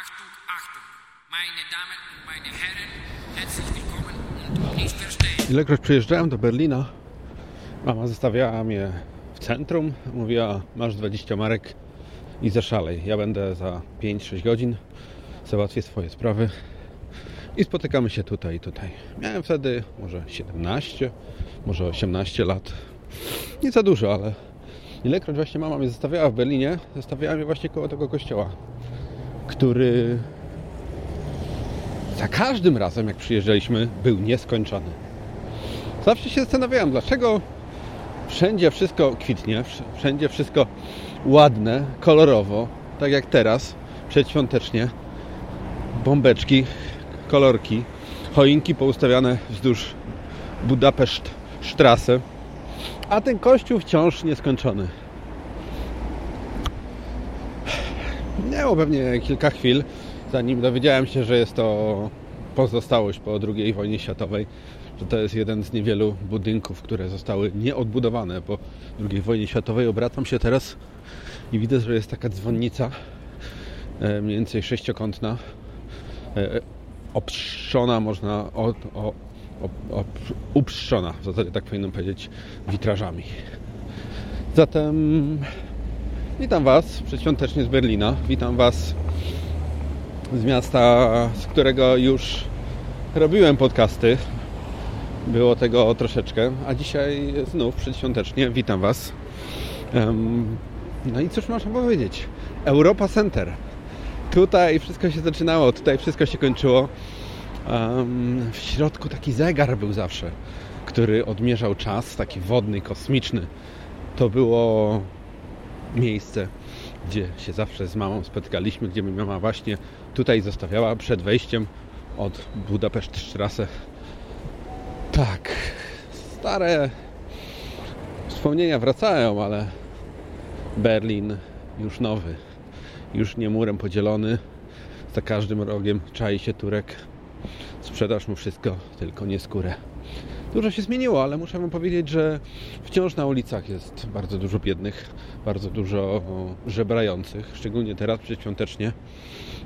Achtung, Achtung, meine Damen und meine Herren, herzlich willkommen und nicht verstehen. Ilekroć przyjeżdżałem do Berlina, mama zostawiała mnie w centrum. Mówiła, masz 20 marek i zaszalej. Ja będę za 5-6 godzin, załatwię swoje sprawy i spotykamy się tutaj i tutaj. Miałem wtedy może 17, może 18 lat. Nie za dużo, ale ilekroć właśnie mama mnie zostawiała w Berlinie, zostawiała mnie właśnie koło tego kościoła, który za każdym razem, jak przyjeżdżaliśmy, był nieskończony. Zawsze się zastanawiałem, dlaczego wszędzie wszystko kwitnie, wszędzie wszystko ładne, kolorowo, tak jak teraz, przedświątecznie. Bombeczki, kolorki, choinki poustawiane wzdłuż Budapeszt Strasse, a ten kościół wciąż nieskończony. Minęło pewnie kilka chwil, zanim dowiedziałem się, że jest to pozostałość po II wojnie światowej, że to jest jeden z niewielu budynków, które zostały nieodbudowane po II wojnie światowej. Obracam się teraz i widzę, że jest taka dzwonnica, e, mniej więcej sześciokątna, e, obszczona, można o, o, upszczona, w zasadzie tak powinienem powiedzieć, witrażami. Zatem witam Was przedświątecznie z Berlina. Witam Was z miasta, z którego już robiłem podcasty. Było tego troszeczkę, a dzisiaj znów przedświątecznie witam Was. No i cóż można powiedzieć? Europa Center. Tutaj wszystko się zaczynało, tutaj wszystko się kończyło. W środku taki zegar był zawsze, który odmierzał czas, taki wodny, kosmiczny. To było miejsce, gdzie się zawsze z mamą spotkaliśmy, gdzie mi mama właśnie tutaj zostawiała przed wejściem od Budapeszt Strasse. Tak, stare wspomnienia wracają, ale Berlin już nowy, już nie murem podzielony. Za każdym rogiem czai się Turek. Sprzedaż mu wszystko, tylko nie skórę. Dużo się zmieniło, ale muszę Wam powiedzieć, że wciąż na ulicach jest bardzo dużo biednych, bardzo dużo żebrających, szczególnie teraz przedświątecznie.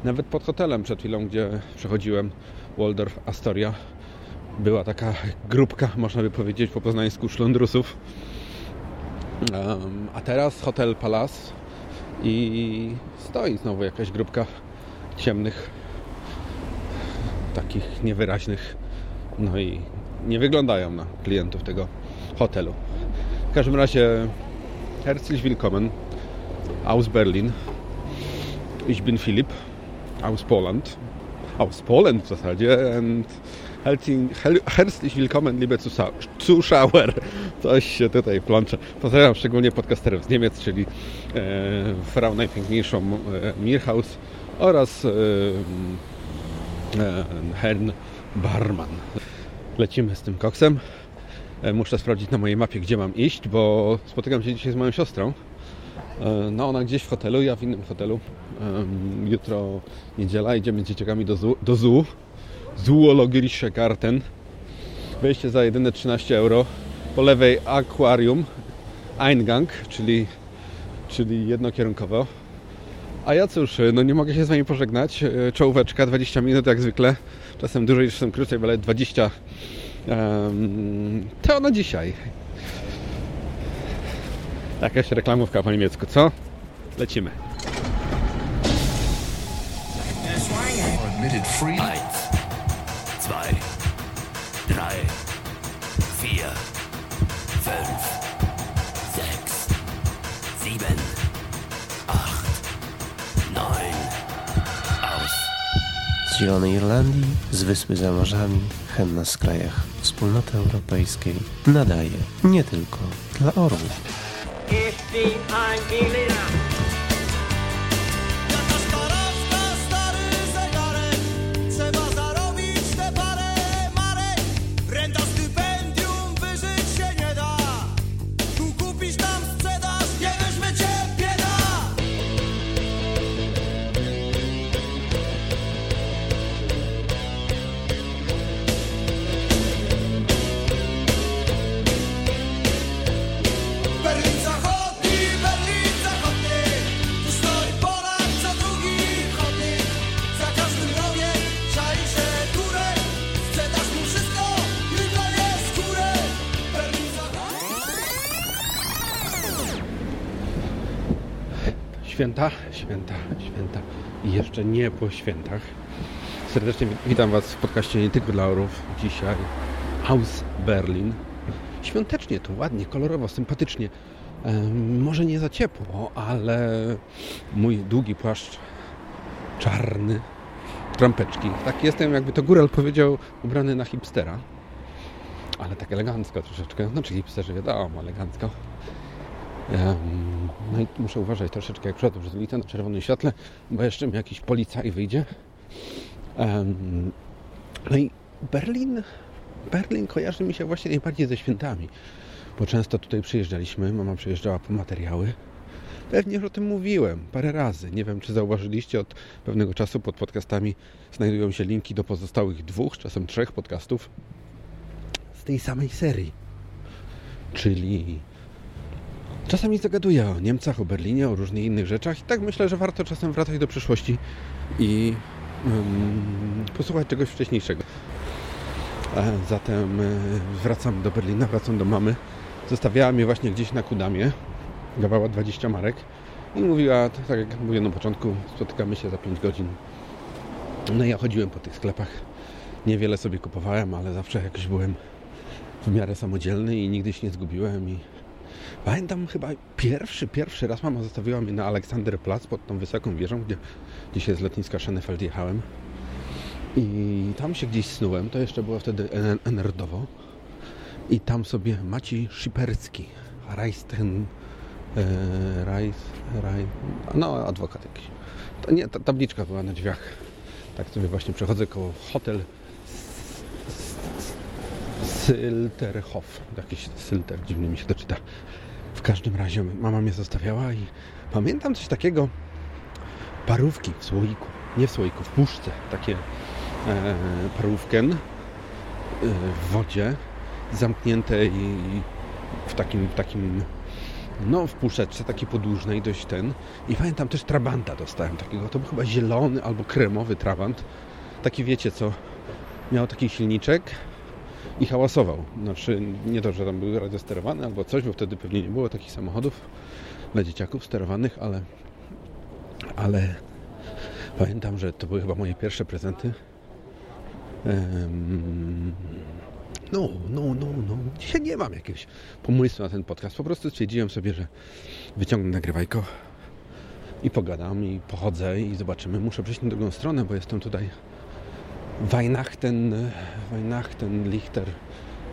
Nawet pod hotelem przed chwilą, gdzie przechodziłem, Waldorf Astoria, była taka grupka, można by powiedzieć po poznańsku, szlondrusów. A teraz Hotel Palace i stoi znowu jakaś grupka ciemnych, takich niewyraźnych, no i nie wyglądają na klientów tego hotelu. W każdym razie herzlich willkommen aus Berlin. Ich bin Filip aus Poland. Aus Poland w zasadzie and herzlich willkommen liebe Zuschauer. Coś się tutaj plącze. Pozdrawiam szczególnie podcasterów z Niemiec, czyli e, Frau Najpiękniejszą e, Mirhaus oraz e, e, Herrn Barman lecimy z tym koksem. E, muszę sprawdzić na mojej mapie, gdzie mam iść, bo spotykam się dzisiaj z moją siostrą. E, no ona gdzieś w hotelu, ja w innym hotelu. Jutro niedziela, idziemy z dzieciakami do do zoo. Zoologische Garten. Wejście za jedyne 13 euro. Po lewej akwarium, Eingang, czyli, czyli jednokierunkowo. A ja cóż, no nie mogę się z Wami pożegnać. E, czołóweczka, 20 minut jak zwykle. Czasem dłużej, czasem krócej, ale 20 um, to na dzisiaj. Jakaś reklamówka po niemiecku, co? Lecimy. Eins, zwei, drei, Zielonej Irlandii, z Wyspy za morzami, hen z krajach Wspólnoty Europejskiej nadaje nie tylko dla orłów. Święta, święta, święta i jeszcze nie po świętach. Serdecznie witam Was w podcaście nie tylko dla orów. Dzisiaj Haus Berlin. Świątecznie tu, ładnie, kolorowo, sympatycznie. Może nie za ciepło, ale mój długi płaszcz czarny, trampeczki. Tak jestem, jakby to góral powiedział, ubrany na hipstera. Ale tak elegancko troszeczkę. Znaczy hipsterzy wiadomo, elegancko. No i muszę uważać troszeczkę, jak przechodzę przez ulicę na czerwonym świetle, bo jeszcze mi jakiś policaj wyjdzie. No i Berlin, Berlin kojarzy mi się właśnie najbardziej ze świętami, bo często tutaj przyjeżdżaliśmy, mama przyjeżdżała po materiały. Pewnie już o tym mówiłem parę razy. Nie wiem, czy zauważyliście, od pewnego czasu pod podcastami znajdują się linki do pozostałych dwóch, czasem trzech podcastów z tej samej serii. Czyli Czasami zagaduję o Niemcach, o Berlinie, o różnych innych rzeczach i tak myślę, że warto czasem wracać do przyszłości i um, posłuchać czegoś wcześniejszego. E, zatem e, wracam do Berlina, wracam do mamy. Zostawiała mnie właśnie gdzieś na Kudamie, dawała 20 marek i mówiła, tak jak mówię na początku, spotykamy się za 5 godzin. No ja chodziłem po tych sklepach. Niewiele sobie kupowałem, ale zawsze jakoś byłem w miarę samodzielny i nigdy się nie zgubiłem i Pamiętam chyba pierwszy, pierwszy raz mama zostawiła mnie na Aleksanderplatz pod tą wysoką wieżą, gdzie dzisiaj z lotniska Schönefeld jechałem. I tam się gdzieś snułem, to jeszcze było wtedy enerdowo. I tam sobie Maciej Szyperski, Rajsten, e, Rajs, Raj, no adwokat jakiś. To nie, ta tabliczka była na drzwiach. Tak sobie właśnie przechodzę koło hotel Sylterhof. Jakiś Sylter, dziwnie mi się to czyta. W każdym razie mama mnie zostawiała i pamiętam coś takiego. Parówki w słoiku. Nie w słoiku, w puszce. Takie e, parówken e, w wodzie zamknięte i w takim, w takim no w puszeczce takiej podłużnej dość ten i pamiętam też trabanta dostałem takiego, to był chyba zielony albo kremowy trabant taki wiecie co miał taki silniczek i hałasował. Znaczy nie to, że tam był radiosterowany albo coś, bo wtedy pewnie nie było takich samochodów dla dzieciaków sterowanych, ale ale pamiętam, że to były chyba moje pierwsze prezenty. no, no, no, no. Dzisiaj nie mam jakiegoś pomysłu na ten podcast. Po prostu stwierdziłem sobie, że wyciągnę nagrywajko i pogadam i pochodzę i zobaczymy. Muszę przejść na drugą stronę, bo jestem tutaj Weihnachten, Weihnachten, Lichter,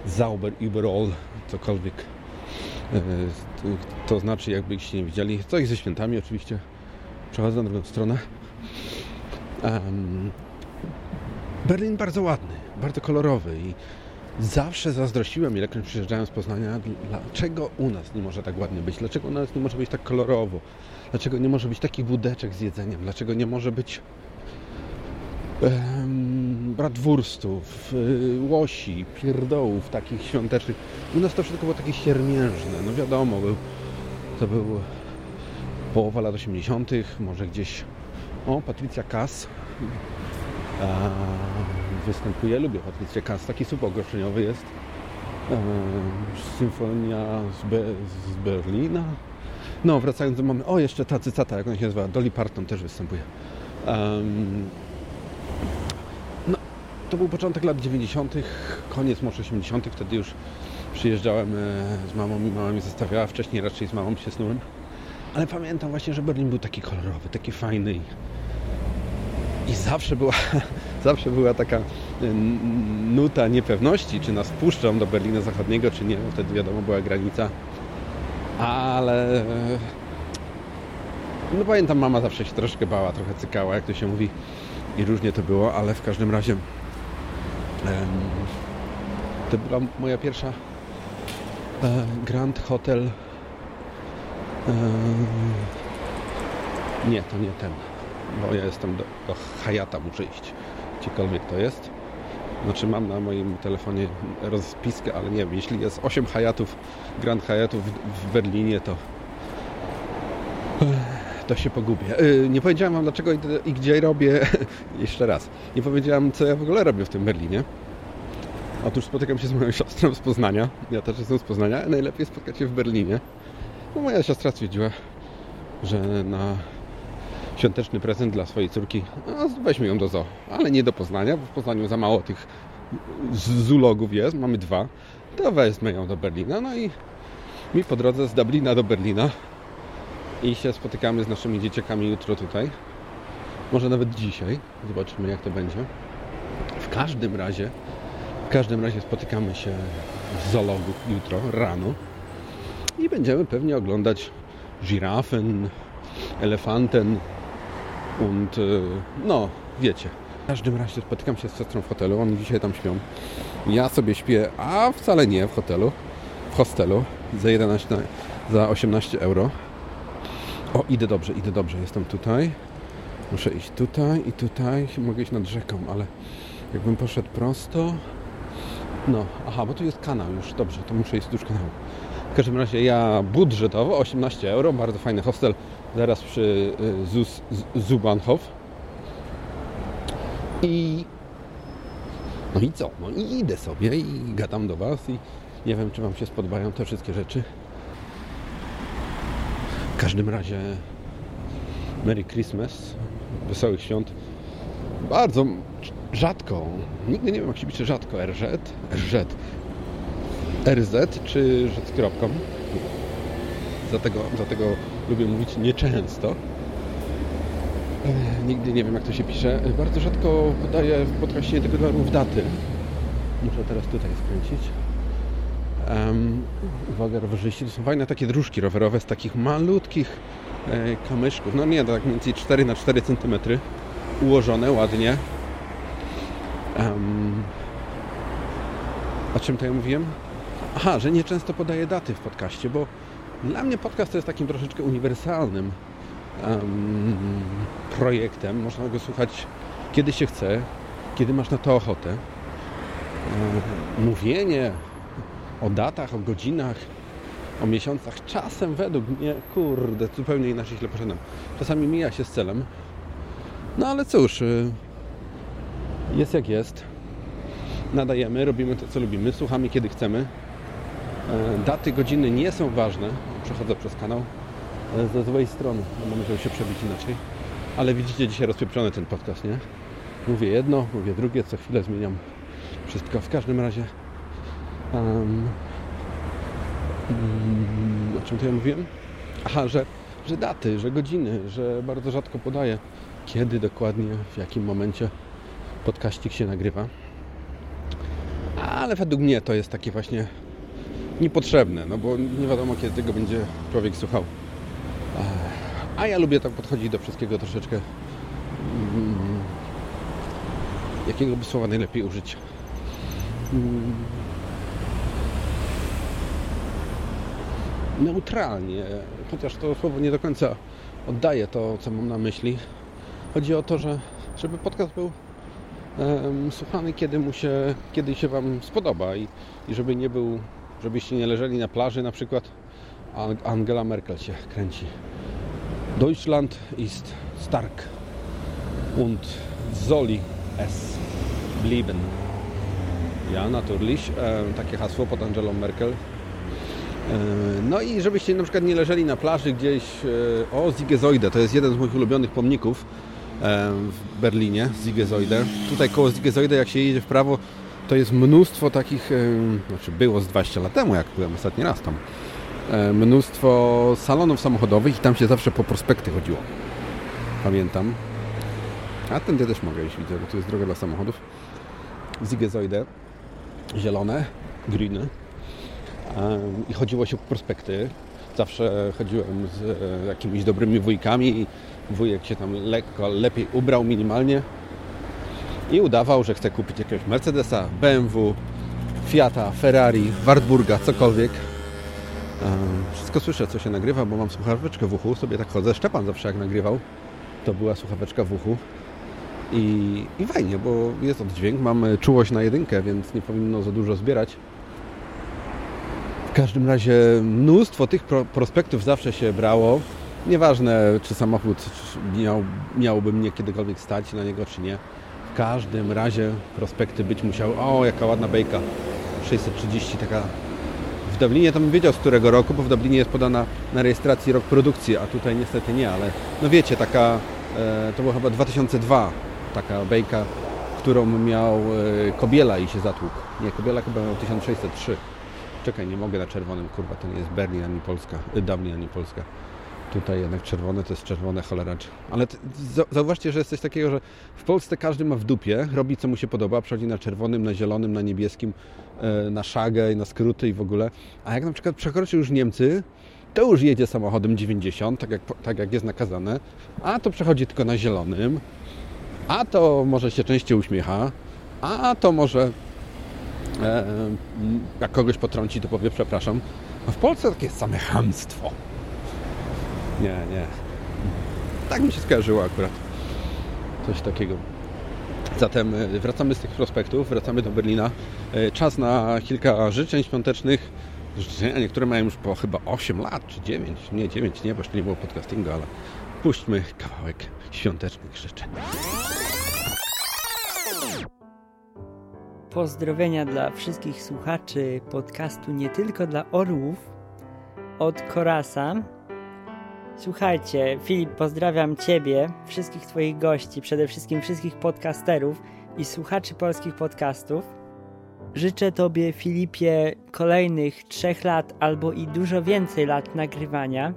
Zauber, überall, cokolwiek e, to znaczy, jakbyście nie widzieli. Coś ze świętami oczywiście. Przechodzę na drugą stronę. Um, Berlin bardzo ładny, bardzo kolorowy i zawsze zazdrościłem, ilekroć przyjeżdżałem z Poznania, dlaczego u nas nie może tak ładnie być, dlaczego u nas nie może być tak kolorowo, dlaczego nie może być takich budeczek z jedzeniem, dlaczego nie może być bratwurstów, y, łosi, pierdołów takich świątecznych. U nas to wszystko było takie siermiężne. No wiadomo, był, to był połowa lat 80., może gdzieś. O, Patrycja Kass a, występuje. Lubię Patrycję Kass. Taki słup ogłoszeniowy jest. E, symfonia z, Be z, Berlina. No, wracając do mamy. O, jeszcze ta cycata, jak ona się nazywa. Dolly Parton też występuje. Um, to był początek lat 90., koniec może 80., wtedy już przyjeżdżałem e, z mamą i mama mnie zostawiała, wcześniej raczej z mamą się snułem. Ale pamiętam właśnie, że Berlin był taki kolorowy, taki fajny i zawsze była, zawsze była taka e, nuta niepewności, czy nas puszczą do Berlina Zachodniego, czy nie, wtedy wiadomo była granica. Ale e, no pamiętam, mama zawsze się troszkę bała, trochę cykała, jak to się mówi i różnie to było, ale w każdym razie to była moja pierwsza e, Grand Hotel. Nie, to nie ten, bo ja jestem do, do Hayata, muszę iść. Gdziekolwiek to jest. Znaczy mam na moim telefonie rozpiskę, ale nie wiem, jeśli jest 8 Hayatów, Grand Hayatów w Berlinie, to to się pogubię. E, nie powiedziałem Wam dlaczego i gdzie robię. Jeszcze raz. Nie powiedziałem, co ja w ogóle robię w tym Berlinie. Otóż spotykam się z moją siostrą z Poznania. Ja też jestem z Poznania. Najlepiej spotkać się w Berlinie. No, moja siostra stwierdziła, że na świąteczny prezent dla swojej córki. No, weźmy ją do zoo, ale nie do Poznania, bo w Poznaniu za mało tych zulogów jest, mamy dwa. To wezmę ją do Berlina. No i mi po drodze z Dublina do Berlina i się spotykamy z naszymi dzieciakami jutro tutaj. Może nawet dzisiaj. Zobaczymy jak to będzie. W każdym razie w każdym razie spotykamy się w zoologu jutro rano i będziemy pewnie oglądać żirafen, elefanten und y, no, wiecie. W każdym razie spotykam się z siostrą w hotelu, oni dzisiaj tam śpią. Ja sobie śpię, a wcale nie w hotelu, w hostelu za 11, za 18 euro. O, idę dobrze, idę dobrze, jestem tutaj. Muszę iść tutaj i tutaj, mogę iść nad rzeką, ale jakbym poszedł prosto... No, aha, bo tu jest kanał już, dobrze, to muszę iść wzdłuż kanału. W każdym razie ja budżetowo 18 euro, bardzo fajny hostel zaraz przy y, Zus, Zubanhof. I no i co? No i idę sobie i gadam do Was i nie wiem, czy Wam się spodobają te wszystkie rzeczy. W każdym razie Merry Christmas, wesołych świąt. Bardzo rzadko, nigdy nie wiem jak się pisze rzadko, RZ, RZ, RZ czy Z kropką. Dlatego, dlatego lubię mówić nieczęsto. Nigdy nie wiem jak to się pisze. Bardzo rzadko podaję w podcaście tygodniów daty. Muszę teraz tutaj skręcić. Uwaga, rowerzyści. To są fajne takie dróżki rowerowe z takich malutkich e, kamyczków. No nie, tak mniej więcej 4 na 4 cm ułożone ładnie. O czym to ja mówiłem? Aha, że nie często podaję daty w podcaście, bo dla mnie podcast to jest takim troszeczkę uniwersalnym em, projektem. Można go słuchać kiedy się chce, kiedy masz na to ochotę. E, mówienie o datach, o godzinach, o miesiącach, czasem według mnie, kurde, zupełnie inaczej źle poszedłem. Czasami mija się z celem. No ale cóż, y, jest jak jest. Nadajemy, robimy to, co lubimy, słuchamy, kiedy chcemy. E, Daty, godziny nie są ważne. Przechodzę przez kanał e, ze złej strony, bo musiał się przebić inaczej. Ale widzicie, dzisiaj rozpieprzony ten podcast, nie? Mówię jedno, mówię drugie, co chwilę zmieniam wszystko. W każdym razie mm, o czym to ja mówiłem? Aha, że, że daty, że godziny, że bardzo rzadko podaję kiedy dokładnie, w jakim momencie podkaścik się nagrywa. Ale według mnie to jest takie właśnie niepotrzebne, no bo nie wiadomo kiedy tego będzie człowiek słuchał. A ja lubię tak podchodzić do wszystkiego troszeczkę. mm, Jakiego by słowa najlepiej użyć? Mm, Neutralnie, chociaż to słowo nie do końca oddaje to, co mam na myśli. Chodzi o to, że żeby podcast był em, słuchany, kiedy mu się, kiedy się Wam spodoba i, i żeby nie był, żebyście nie leżeli na plaży na przykład. a Angela Merkel się kręci. Deutschland ist stark und Zoli es blieben. Ja, natürlich. E, takie hasło pod Angelą Merkel. E, No i żebyście na przykład nie leżeli na plaży gdzieś e, o Ziegesäude, to jest jeden z moich ulubionych pomników e, w Berlinie, Ziegesäude. Tutaj koło Ziegesäude jak się jedzie w prawo, to jest mnóstwo takich, znaczy było z 20 lat temu, jak byłem ostatni raz tam, mnóstwo salonów samochodowych i tam się zawsze po prospekty chodziło. Pamiętam. A tędy też mogę iść, widzę, bo tu jest droga dla samochodów. Ziegesäude, zielone, green. I chodziło się po prospekty. Zawsze chodziłem z e, jakimiś dobrymi wujkami i wujek się tam lekko, lepiej ubrał minimalnie i udawał, że chce kupić jakiegoś Mercedesa, BMW, Fiata, Ferrari, Wartburga, cokolwiek. Wszystko słyszę, co się nagrywa, bo mam słuchaweczkę w uchu. Sobie tak chodzę. Szczepan zawsze jak nagrywał, to była słuchaweczka w uchu. I, I fajnie, bo jest oddźwięk, mam czułość na jedynkę, więc nie powinno za dużo zbierać. W każdym razie mnóstwo tych pro, prospektów zawsze się brało. Nieważne, czy samochód miał, miałby mnie kiedykolwiek stać na niego, czy nie. W każdym razie prospekty być musiały. O, jaka ładna bejka. 630, taka w Dublinie to bym wiedział z którego roku, bo w Dublinie jest podana na rejestracji rok produkcji, a tutaj niestety nie, ale no wiecie, taka E, to było chyba 2002, taka bejka, którą miał e, Kobiela i się zatłukł. Nie, Kobiela chyba miał 1603. Czekaj, nie mogę na czerwonym, kurwa, to nie jest Berlin ani Polska, y, Dublin ani Polska. Tutaj jednak czerwone to jest czerwone cholera. Ale t- za- zauważcie, że jest coś takiego, że w Polsce każdy ma w dupie, robi co mu się podoba, przechodzi na czerwonym, na zielonym, na niebieskim, e, na szagę, na skróty i w ogóle. A jak na przykład przekroczy już Niemcy, to już jedzie samochodem 90, tak jak, tak jak jest nakazane, a to przechodzi tylko na zielonym, a to może się częściej uśmiecha, a to może jak kogoś potrąci, to powie przepraszam. A w Polsce takie same chamstwo. Nie, nie. Tak mi się skojarzyło akurat. Coś takiego. Zatem e, wracamy z tych prospektów, wracamy do Berlina. E, Czas na kilka życzeń świątecznych. Życzenia niektóre mają już po chyba 8 lat, czy 9. Nie, 9 nie, bo jeszcze nie było podcastingu, ale puśćmy kawałek świątecznych życzeń. Pozdrowienia dla wszystkich słuchaczy podcastu nie tylko dla orłów od Korasa. Słuchajcie, Filip, pozdrawiam Ciebie, wszystkich Twoich gości, przede wszystkim wszystkich podcasterów i słuchaczy polskich podcastów. Życzę Tobie, Filipie, kolejnych trzech lat albo i dużo więcej lat nagrywania,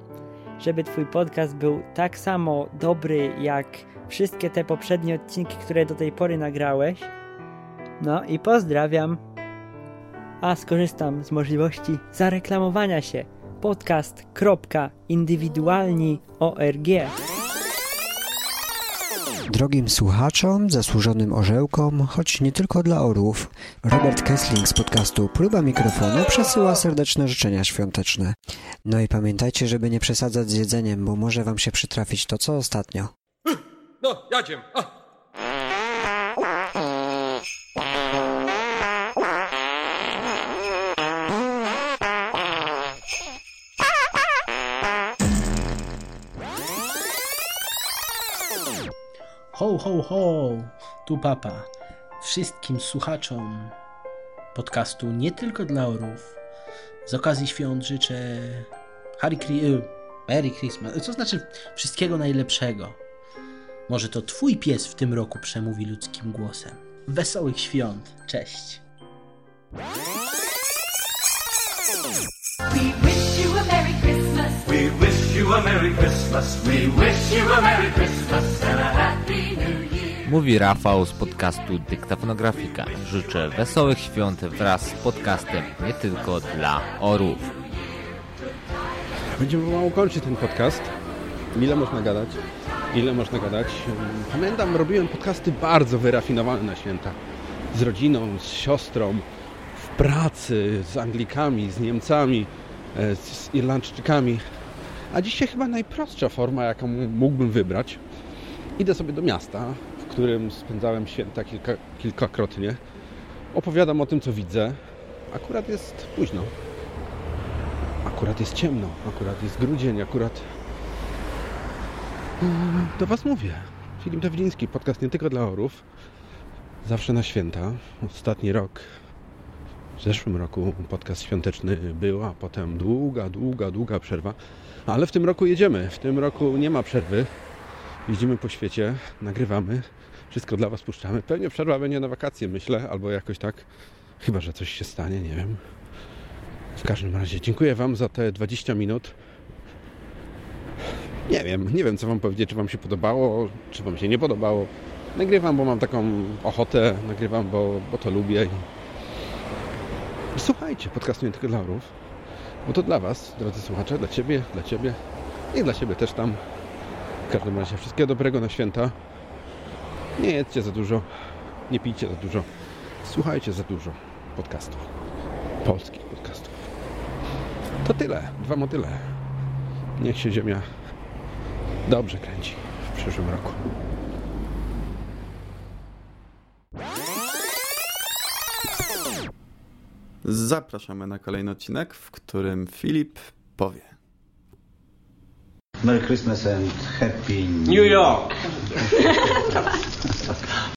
żeby Twój podcast był tak samo dobry jak wszystkie te poprzednie odcinki, które do tej pory nagrałeś. No i pozdrawiam. A skorzystam z możliwości zareklamowania się. Podcast.indywidualni.org Drogim słuchaczom, zasłużonym orzełkom, choć nie tylko dla orłów, Robert Kessling z podcastu Próba Mikrofonu przesyła serdeczne życzenia świąteczne. No i pamiętajcie, żeby nie przesadzać z jedzeniem, bo może wam się przytrafić to co ostatnio. No, jadziem. Ho, ho, ho! Tu papa. Wszystkim słuchaczom podcastu nie tylko dla orów. Z okazji świąt życzę Harry Cri- y, Merry Christmas. Co znaczy wszystkiego najlepszego. Może to twój pies w tym roku przemówi ludzkim głosem. Wesołych świąt. Cześć. We wish you a Merry Christmas. We wish you a Merry Christmas. We wish you a Merry Christmas and a Happy New Year. Mówi Rafał z podcastu Dyktafonografika. Życzę wesołych świąt wraz z podcastem nie tylko dla orów. Będziemy pomału kończyć ten podcast. Ile można gadać? Ile można gadać? Pamiętam, robiłem podcasty bardzo wyrafinowane na święta. Z rodziną, z siostrą, w pracy, z Anglikami, z Niemcami, e, z Irlandczykami. A dzisiaj chyba najprostsza forma, jaką mógłbym wybrać. Idę sobie do miasta, w którym spędzałem święta kilka, kilkakrotnie. Opowiadam o tym, co widzę. Akurat jest późno. Akurat jest ciemno, akurat jest grudzień, akurat Mm, do Was mówię. Filip Dawliński, podcast nie tylko dla orów. Zawsze na święta. Ostatni rok, w zeszłym roku podcast świąteczny był, a potem długa, długa, długa przerwa. Ale w tym roku jedziemy. W tym roku nie ma przerwy. Jeździmy po świecie, nagrywamy. Wszystko dla Was puszczamy. Pewnie przerwa będzie na wakacje, myślę, albo jakoś tak. Chyba, że coś się stanie, nie wiem. W każdym razie dziękuję Wam za te 20 minut. Nie wiem, nie wiem co Wam powiedzieć, czy Wam się podobało, czy Wam się nie podobało. Nagrywam, bo mam taką ochotę, nagrywam, bo, bo to lubię. Słuchajcie, podcastu nie tylko dla orów, bo to dla Was, drodzy słuchacze, dla Ciebie, dla Ciebie i dla Ciebie też tam. W każdym razie wszystkiego dobrego na święta. Nie jedzcie za dużo, nie pijcie za dużo, słuchajcie za dużo podcastów, polskich podcastów. To tyle, dwa motyle. Niech się ziemia dobrze kręci w przyszłym roku. Zapraszamy na kolejny odcinek, w którym Filip powie. Merry Christmas and Happy New York.